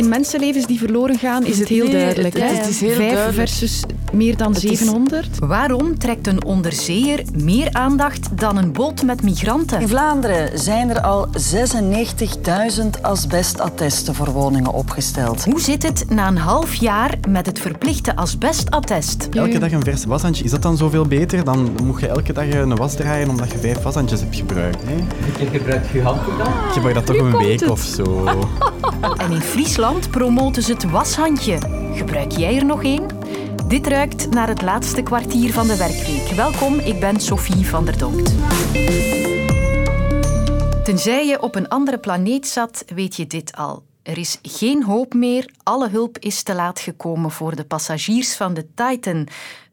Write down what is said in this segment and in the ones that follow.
in mensenlevens die verloren gaan, is het heel Nee, duidelijk. het- hè? het is heel Vijf duidelijk. versus meer dan Het is- 700. Waarom trekt een onderzeeër meer aandacht dan een boot met migranten? In Vlaanderen zijn er al 96.000 asbestattesten voor woningen opgesteld. Hoe zit het na een half jaar met het verplichte asbestattest? Elke dag een vers washandje, is dat dan zoveel beter? Dan moet je elke dag een was draaien omdat je vijf washandjes hebt gebruikt. Hè? Je gebruikt je handdoek dan? Ik gebruik dat toch een week het. of zo. En in Friesland promoten ze het washandje. Gebruik jij er nog één? Dit ruikt naar het laatste kwartier van de werkweek. Welkom, ik ben Sophie van der Donkt. Tenzij je op een andere planeet zat, weet je dit al. Er is geen hoop meer. Alle hulp is te laat gekomen voor de passagiers van de Titan.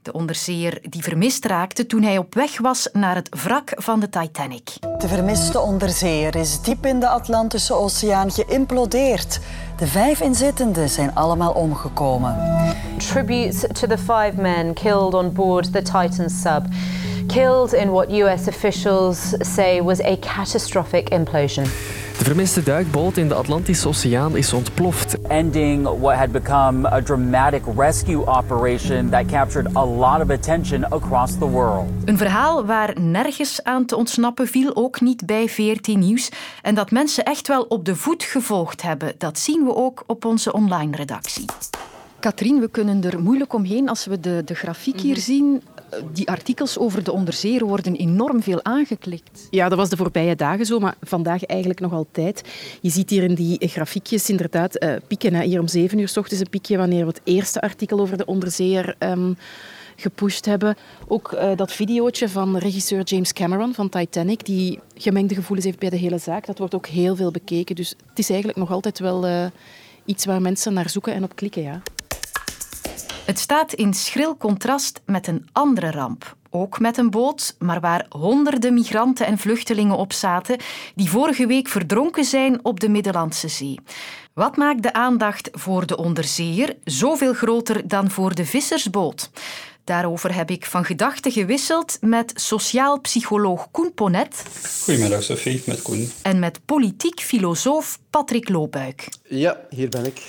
De onderzeeër die vermist raakte toen hij op weg was naar het wrak van de Titanic. De vermiste onderzeeër is diep in de Atlantische Oceaan geïmplodeerd. De vijf inzittenden zijn allemaal omgekomen. tributes to the five men killed on board the Titan sub, killed in what US officials say was a catastrophic implosion. De vermiste duikboot in de Atlantische Oceaan is ontploft. Ending what had become a dramatic rescue operation that captured a lot of attention across the world. Een verhaal waar nergens aan te ontsnappen viel, ook niet bij VRT Nieuws. En dat mensen echt wel op de voet gevolgd hebben, dat zien we ook op onze online redactie. Katrien, we kunnen er moeilijk omheen als we de, de grafiek hier zien. Die artikels over de onderzeeër worden enorm veel aangeklikt. Ja, dat was de voorbije dagen zo, maar vandaag eigenlijk nog altijd. Je ziet hier in die grafiekjes inderdaad eh, pieken. Hier om zeven uur 's ochtends een piekje wanneer we het eerste artikel over de onderzeeër ehm, gepusht hebben. Ook eh, dat videootje van regisseur James Cameron van Titanic, die gemengde gevoelens heeft bij de hele zaak. Dat wordt ook heel veel bekeken. Dus het is eigenlijk nog altijd wel eh, iets waar mensen naar zoeken en op klikken. Ja. Het staat in schril contrast met een andere ramp. Ook met een boot, maar waar honderden migranten en vluchtelingen op zaten, die vorige week verdronken zijn op de Middellandse Zee. Wat maakt de aandacht voor de onderzeeër zoveel groter dan voor de vissersboot? Daarover heb ik van gedachten gewisseld met sociaal psycholoog Koen Ponet Goedemiddag Sophie, met Koen. en met politiek filosoof Patrick Loobuik. Ja, hier ben ik.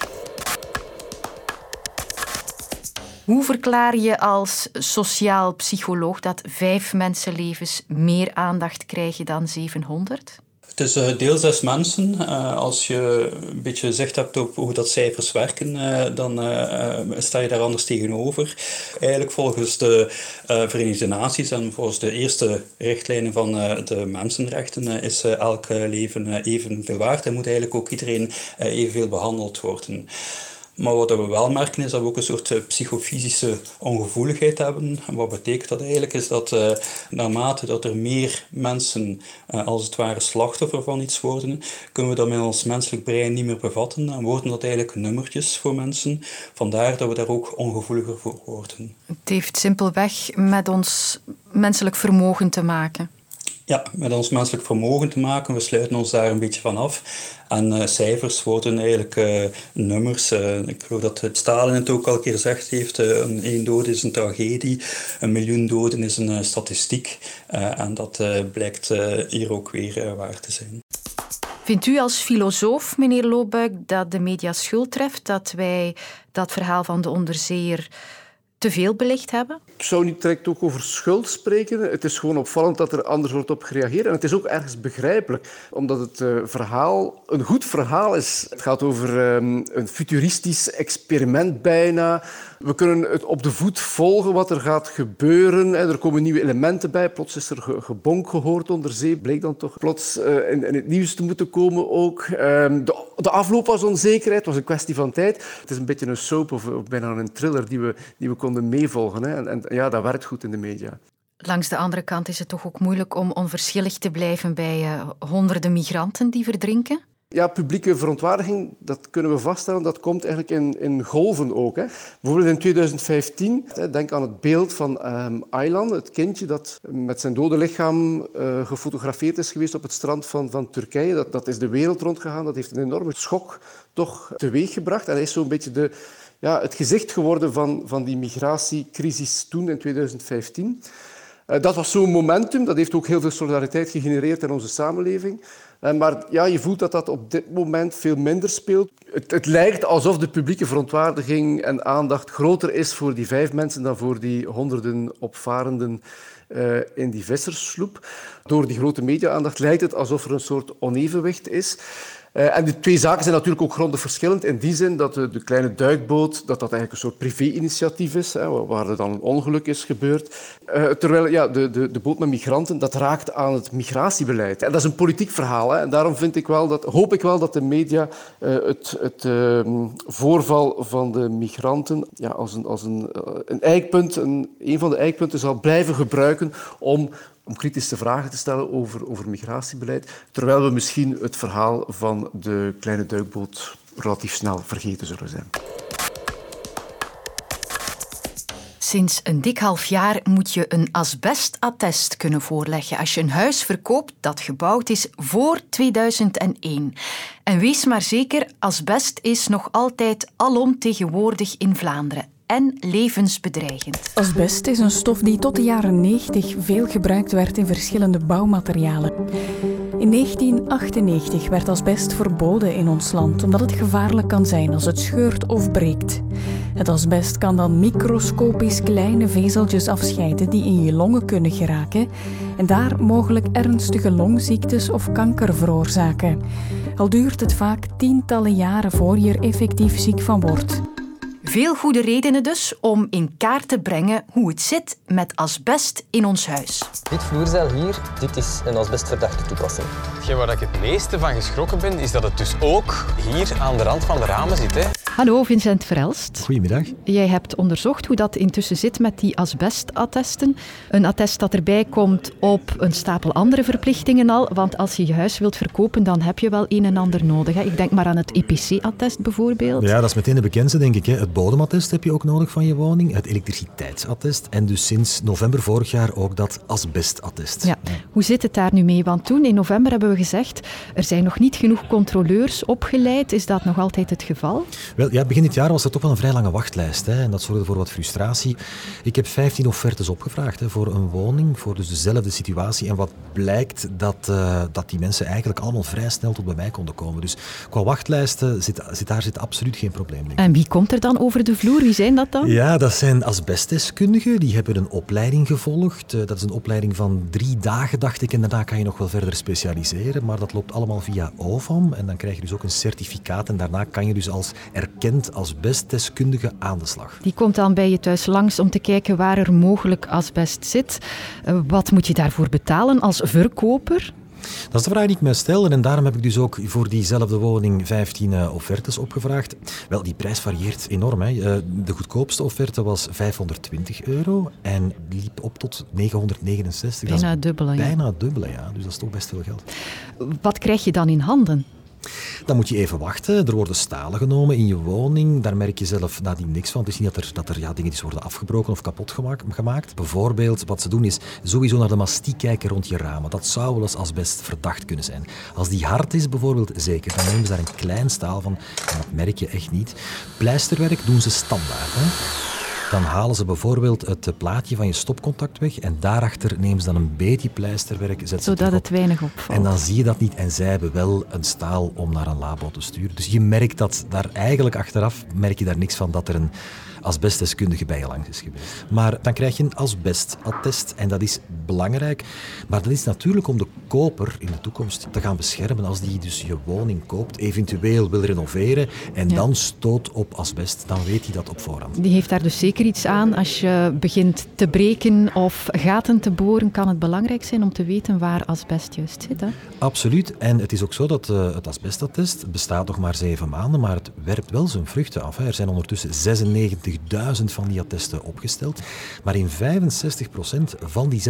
Hoe verklaar je als sociaal psycholoog dat vijf mensenlevens meer aandacht krijgen dan 700? Het is eh, deels zes mensen. Eh, als je een beetje zicht hebt op hoe dat cijfers werken, eh, dan sta je daar anders tegenover. Eigenlijk volgens de Verenigde Naties en volgens de eerste richtlijnen van de mensenrechten is elk leven evenveel waard en moet eigenlijk ook iedereen evenveel behandeld worden. Maar wat we wel merken is dat we ook een soort eh, psychofysische ongevoeligheid hebben. En wat betekent dat eigenlijk? Is dat eh, naarmate dat er meer mensen eh, als het ware slachtoffer van iets worden, kunnen we dat met ons menselijk brein niet meer bevatten en worden dat eigenlijk nummertjes voor mensen. Vandaar dat we daar ook ongevoeliger voor worden. Het heeft simpelweg met ons menselijk vermogen te maken. Ja, met ons menselijk vermogen te maken. We sluiten ons daar een beetje van af. En eh, cijfers worden eigenlijk eh, nummers. Eh, ik geloof dat het Stalin het ook al een keer gezegd heeft. een één dode is een tragedie. Een miljoen doden is een statistiek. En dat blijkt hier ook weer waar te zijn. Vindt u als filosoof, meneer Loobuik, dat de media schuld treft dat wij dat verhaal van de onderzeeër te veel belicht hebben? Ik zou niet direct ook over schuld spreken. Het is gewoon opvallend dat er anders wordt op gereageerd. En het is ook ergens begrijpelijk, omdat het eh, verhaal een goed verhaal is. Het gaat over ehm, een futuristisch experiment bijna. We kunnen het op de voet volgen wat er gaat gebeuren. En er komen nieuwe elementen bij. Plots is er ge- gebonk gehoord onder zee. Bleek dan toch plots eh, in, het nieuws te moeten komen ook. Ehm, de, afloop was onzekerheid. Het was een kwestie van tijd. Het is een beetje een soap of, bijna een thriller die we, die we konden meevolgen. En ja, dat werkt goed in de media. Langs de andere kant is het toch ook moeilijk om onverschillig te blijven bij eh, honderden migranten die verdrinken? Ja, publieke verontwaardiging, dat kunnen we vaststellen, dat komt eigenlijk in, in golven ook. Hè. Bijvoorbeeld in 2015, hè, denk aan het beeld van ehm, Aylan, het kindje dat met zijn dode lichaam eh, gefotografeerd is geweest op het strand van, van Turkije. Dat, dat is de wereld rondgegaan, dat heeft een enorme schok toch teweeggebracht. En hij is zo'n beetje de, ja, het gezicht geworden van, van die migratiecrisis toen in 2015. Eh, Dat was zo'n momentum, dat heeft ook heel veel solidariteit gegenereerd in onze samenleving. Maar ja, je voelt dat dat op dit moment veel minder speelt. Het, het, lijkt alsof de publieke verontwaardiging en aandacht groter is voor die vijf mensen dan voor die honderden opvarenden uh, in die visserssloep. Door die grote media-aandacht lijkt het alsof er een soort onevenwicht is. Uh, en die twee zaken zijn natuurlijk ook grondig verschillend in die zin dat de, de kleine duikboot dat dat eigenlijk een soort privé-initiatief is, hè, waar er dan een ongeluk is gebeurd. Uh, terwijl ja, de, de, de boot met migranten, dat raakt aan het migratiebeleid. En dat is een politiek verhaal. Hè, en daarom vind ik wel dat, hoop ik wel dat de media het, het ehm, voorval van de migranten ja, als een, als een, een eikpunt, een, een van de eikpunten zal blijven gebruiken om om kritische vragen te stellen over, over migratiebeleid, terwijl we misschien het verhaal van de kleine duikboot relatief snel vergeten zullen zijn. Sinds een dik half jaar moet je een asbestattest kunnen voorleggen als je een huis verkoopt dat gebouwd is voor 2001. En wees maar zeker, asbest is nog altijd alomtegenwoordig in Vlaanderen en levensbedreigend. Asbest is een stof die tot de jaren 90 veel gebruikt werd in verschillende bouwmaterialen. In 1998 werd asbest verboden in ons land omdat het gevaarlijk kan zijn als het scheurt of breekt. Het asbest kan dan microscopisch kleine vezeltjes afscheiden die in je longen kunnen geraken en daar mogelijk ernstige longziektes of kanker veroorzaken. Al duurt het vaak tientallen jaren voor je er effectief ziek van wordt. Veel goede redenen dus om in kaart te brengen hoe het zit met asbest in ons huis. Dit vloerzeil hier, dit is een asbestverdachte toepassing. Hetgeen waar ik het meeste van geschrokken ben, is dat het dus ook hier aan de rand van de ramen zit. Hè. Hallo, Vincent Verelst. Goedemiddag. Jij hebt onderzocht hoe dat intussen zit met die asbestattesten. Een attest dat erbij komt op een stapel andere verplichtingen al. Want als je je huis wilt verkopen, dan heb je wel een en ander nodig. Hè. Ik denk maar aan het EPC-attest bijvoorbeeld. Ja, dat is meteen de bekendste, denk ik. Hè. Het bodemattest heb je ook nodig van je woning. Het elektriciteitsattest. En dus sinds november vorig jaar ook dat asbestattest. Ja. Hoe zit het daar nu mee? Want toen, in november, hebben we gezegd... er zijn nog niet genoeg controleurs opgeleid. Is dat nog altijd het geval? Wel, ja, begin dit jaar was er toch wel een vrij lange wachtlijst. Hè, en dat zorgde voor wat frustratie. Ik heb 15 offertes opgevraagd hè, voor een woning, voor dus dezelfde situatie. En wat blijkt, dat, uh, dat die mensen eigenlijk allemaal vrij snel tot bij mij konden komen. Dus qua wachtlijsten zit, zit daar zit absoluut geen probleem. Denk En wie komt er dan over de vloer? Wie zijn dat dan? Ja, dat zijn asbestdeskundigen. Die hebben een opleiding gevolgd. Uh, dat is een opleiding van drie dagen, dacht ik. En daarna kan je nog wel verder specialiseren. Maar dat loopt allemaal via OVAM. En dan krijg je dus ook een certificaat. En daarna kan je dus als erkend asbestdeskundige aan de slag. Die komt dan bij je thuis langs om te kijken waar er mogelijk asbest zit. Uh, wat moet je daarvoor betalen als verkoper? Dat is de vraag die ik mij stel en daarom heb ik dus ook voor diezelfde woning 15 uh, offertes opgevraagd. Wel, die prijs varieert enorm. Hè. Uh, de goedkoopste offerte was 520 euro en liep op tot 969. Bijna dubbele. Ja. Bijna dubbele, ja. Dus dat is toch best veel geld. Wat krijg je dan in handen? Dan moet je even wachten. Er worden stalen genomen in je woning. Daar merk je zelf nadien niks van. Het is niet dat er, dat er ja, worden afgebroken of kapot gemaakt. Bijvoorbeeld, wat ze doen is sowieso naar de mastiek kijken rond je ramen. Dat zou wel eens asbest verdacht kunnen zijn. Als die hard is bijvoorbeeld, zeker. Dan nemen ze daar een klein staal van. Dat merk je echt niet. Pleisterwerk doen ze standaard. Hè. Dan halen ze bijvoorbeeld het plaatje van je stopcontact weg en daarachter nemen ze dan een beetje pleisterwerk. Zodat het weinig opvalt. En dan zie je dat niet en zij hebben wel een staal om naar een labo te sturen. Dus je merkt dat daar eigenlijk achteraf, merk je daar niks van dat er een asbestdeskundige bij je langs is geweest. Maar dan krijg je een asbestattest en dat is belangrijk. Maar dat is natuurlijk om de koper in de toekomst te gaan beschermen als die dus je woning koopt, eventueel wil renoveren en ja. dan stoot op asbest, dan weet hij dat op voorhand. Die heeft daar dus zeker iets aan. Als je begint te breken of gaten te boren, kan het belangrijk zijn om te weten waar asbest juist zit. Hè? Absoluut. En het is ook zo dat uh, het asbestattest bestaat nog maar zeven maanden, maar het werpt wel zijn vruchten af. Hè. Er zijn ondertussen 96 90.000 van die attesten opgesteld. Maar in 65% van die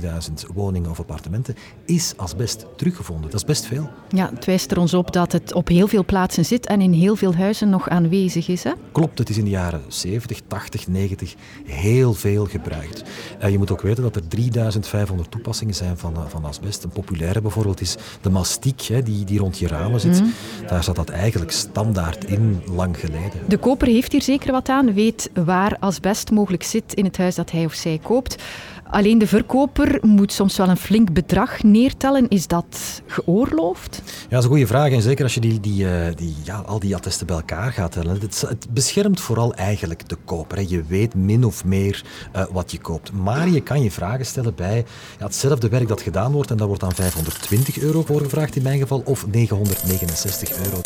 96.000 woningen of appartementen is asbest teruggevonden. Dat is best veel. Ja, het wijst er ons op dat het op heel veel plaatsen zit en in heel veel huizen nog aanwezig is. Hè? Klopt, het is in de jaren 70, 80, 90 heel veel gebruikt. Uh, je moet ook weten dat er 3500 toepassingen zijn van, uh, van asbest. Een populaire bijvoorbeeld is de mastiek, hè, die, die rond je ramen zit. Mm. Daar zat dat eigenlijk standaard in, lang geleden. De koper heeft hier zeker wat aan, weet waar asbest mogelijk zit in het huis dat hij of zij koopt. Alleen de verkoper moet soms wel een flink bedrag neertellen. Is dat geoorloofd? Ja, dat is een goede vraag. En zeker als je die, die, eh, die, ja, al die attesten bij elkaar gaat tellen. Het, beschermt vooral eigenlijk de koper. Hè. Je weet min of meer uh, wat je koopt. Maar je kan je vragen stellen bij ja, hetzelfde werk dat gedaan wordt. En daar wordt dan 520 euro voor gevraagd in mijn geval. Of 969 euro.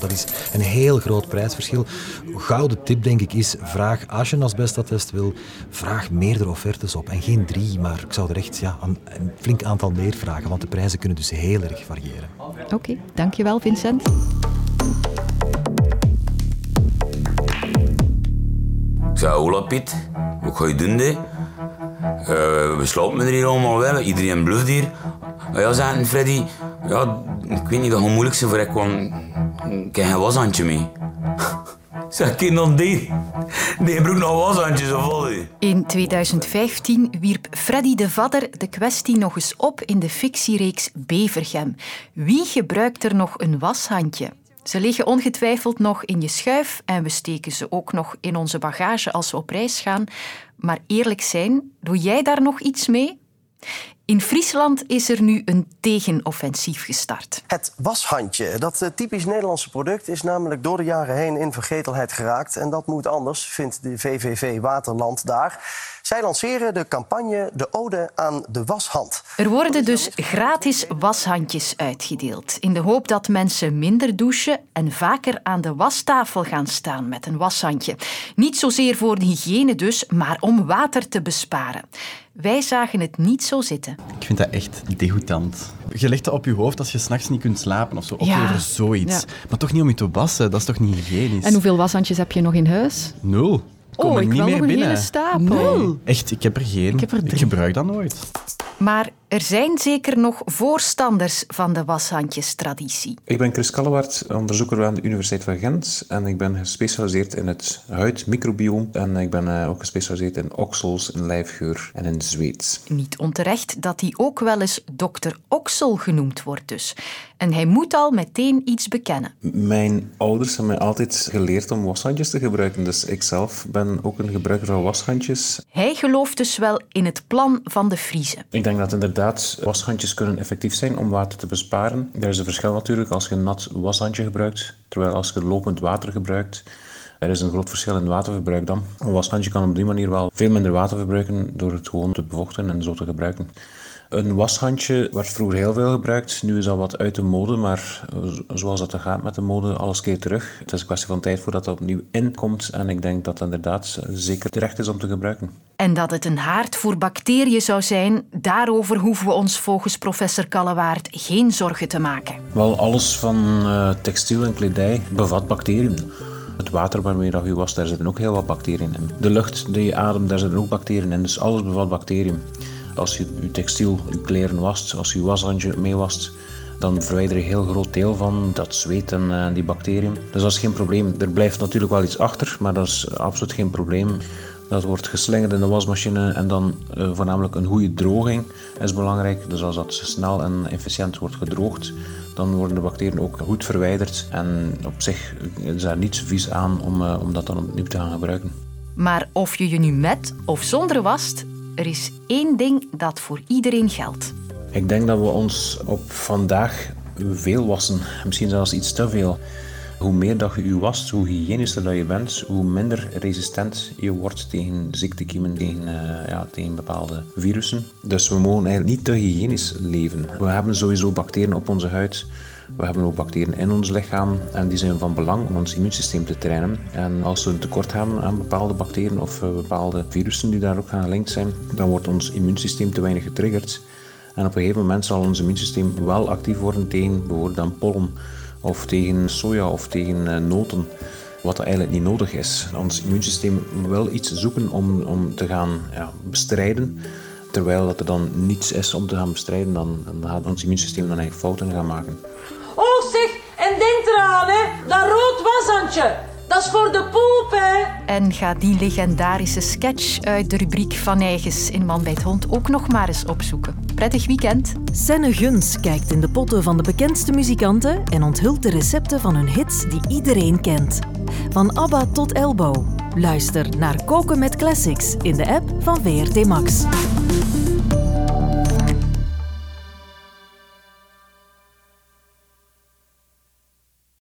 Dat is een heel groot prijsverschil. Gouden tip, denk ik, is vraag, als je een asbestattest wil, vraag meerdere offertes op. En geen drie, maar ik zou er echt ja, een, een flink aantal meer vragen, want de prijzen kunnen dus heel erg variëren. Oké, dankjewel Vincent. Zeg, hola Piet, wat ga je doen, hè? Uh, we slapen er hier allemaal wel, iedereen bluft hier. Maar ja, zei Freddy, ja, ik weet niet, dat het moeilijk is voor ik kwam ik heb geen washandje mee. Zeg, kind dan die. Die broek nog washandjes of wat? In 2015 wierp Freddy de Vadder de kwestie nog eens op in de fictiereeks Bevergem. Wie gebruikt er nog een washandje? Ze liggen ongetwijfeld nog in je schuif en we steken ze ook nog in onze bagage als we op reis gaan. Maar eerlijk zijn, doe jij daar nog iets mee? In Friesland is er nu een tegenoffensief gestart. Het washandje, dat eh, typisch Nederlandse product, is namelijk door de jaren heen in vergetelheid geraakt. En dat moet anders, vindt de VVV Waterland daar. Zij lanceren de campagne De Ode aan de Washand. Er worden dus gratis washandjes uitgedeeld. In de hoop dat mensen minder douchen en vaker aan de wastafel gaan staan met een washandje. Niet zozeer voor de hygiëne dus, maar om water te besparen. Wij zagen het niet zo zitten. Ik vind dat echt degoutant. Je legt dat op je hoofd als je s'nachts niet kunt slapen of zo. Of ja. zoiets. Maar toch niet om je te wassen, dat is toch niet hygiënisch? En hoeveel washandjes heb je nog in huis? Nul. Kom oh, ik niet meer nog binnen. een hele stapel. Echt, ik heb er geen. Ik, heb er ik gebruik dat nooit. Maar er zijn zeker nog voorstanders van de washandjestraditie. Ik ben Chris Kallewaard, onderzoeker aan de Universiteit van Gent. En ik ben gespecialiseerd in het huidmicrobioom. En ik ben eh, ook gespecialiseerd in oksels, in lijfgeur en in zweet. Niet onterecht dat hij ook wel eens dokter Oksel genoemd wordt dus. En hij moet al meteen iets bekennen. Mijn ouders hebben mij altijd geleerd om washandjes te gebruiken. Dus ik zelf ben ook een gebruiker van washandjes. Hij gelooft dus wel in het plan van de Friese. Ik denk dat inderdaad washandjes kunnen effectief zijn om water te besparen. Er is een verschil natuurlijk als je een nat washandje gebruikt, terwijl als je lopend water gebruikt, er is een groot verschil in waterverbruik dan. Een washandje kan op die manier wel veel minder water verbruiken door het gewoon te bevochten en zo te gebruiken. Een washandje werd vroeger heel veel gebruikt. Nu is dat wat uit de mode, maar zoals dat gaat met de mode, alles keert terug. Het is een kwestie van tijd voordat dat opnieuw inkomt. En ik denk dat het inderdaad zeker terecht is om te gebruiken. En dat het een haard voor bacteriën zou zijn, daarover hoeven we ons volgens professor Kallewaard geen zorgen te maken. Wel, alles van uh, textiel en kledij bevat bacteriën. Het water waarmee je wast, daar zitten ook heel wat bacteriën in. De lucht die je ademt, daar zitten ook bacteriën in. Dus alles bevat bacteriën. Als je je textiel, kleren wast, als je je washandje mee wast, dan verwijder je een heel groot deel van dat zweet en uh, die bacteriën. Dus dat is geen probleem. Er blijft natuurlijk wel iets achter, maar dat is absoluut geen probleem. Dat wordt geslingerd in de wasmachine en dan uh, voornamelijk een goede droging is belangrijk. Dus als dat snel en efficiënt wordt gedroogd, dan worden de bacteriën ook goed verwijderd. En op zich is daar niets vies aan om, uh, om dat dan opnieuw te gaan gebruiken. Maar of je je nu met of zonder wast, er is één ding dat voor iedereen geldt. Ik denk dat we ons op vandaag veel wassen, misschien zelfs iets te veel. Hoe meer dat je je wast, hoe hygiënischer dat je bent, hoe minder resistent je wordt tegen ziektekiemen, tegen, uh, ja, tegen bepaalde virussen. Dus we mogen eigenlijk niet te hygiënisch leven. We hebben sowieso bacteriën op onze huid. We hebben ook bacteriën in ons lichaam en die zijn van belang om ons immuunsysteem te trainen. En als we een tekort hebben aan bepaalde bacteriën of uh, bepaalde virussen die daar ook aan gelinkt zijn, dan wordt ons immuunsysteem te weinig getriggerd. En op een gegeven moment zal ons immuunsysteem wel actief worden tegen bijvoorbeeld dan pollen of tegen soja of tegen uh, noten. Wat eigenlijk niet nodig is. Ons immuunsysteem wil iets zoeken om, om te gaan ja, bestrijden. Terwijl dat er dan niets is om te gaan bestrijden, dan, dan gaat ons immuunsysteem dan eigenlijk fouten gaan maken. Oh zeg, en denk eraan hè, dat rood washandje. Dat is voor de poep, hè? En ga die legendarische sketch uit de rubriek Van Eigens in Man bij het Hond ook nog maar eens opzoeken. Prettig weekend. Senne Guns kijkt in de potten van de bekendste muzikanten en onthult de recepten van hun hits die iedereen kent. Van ABBA tot Elbow. Luister naar Koken met Classics in de app van VRT Max.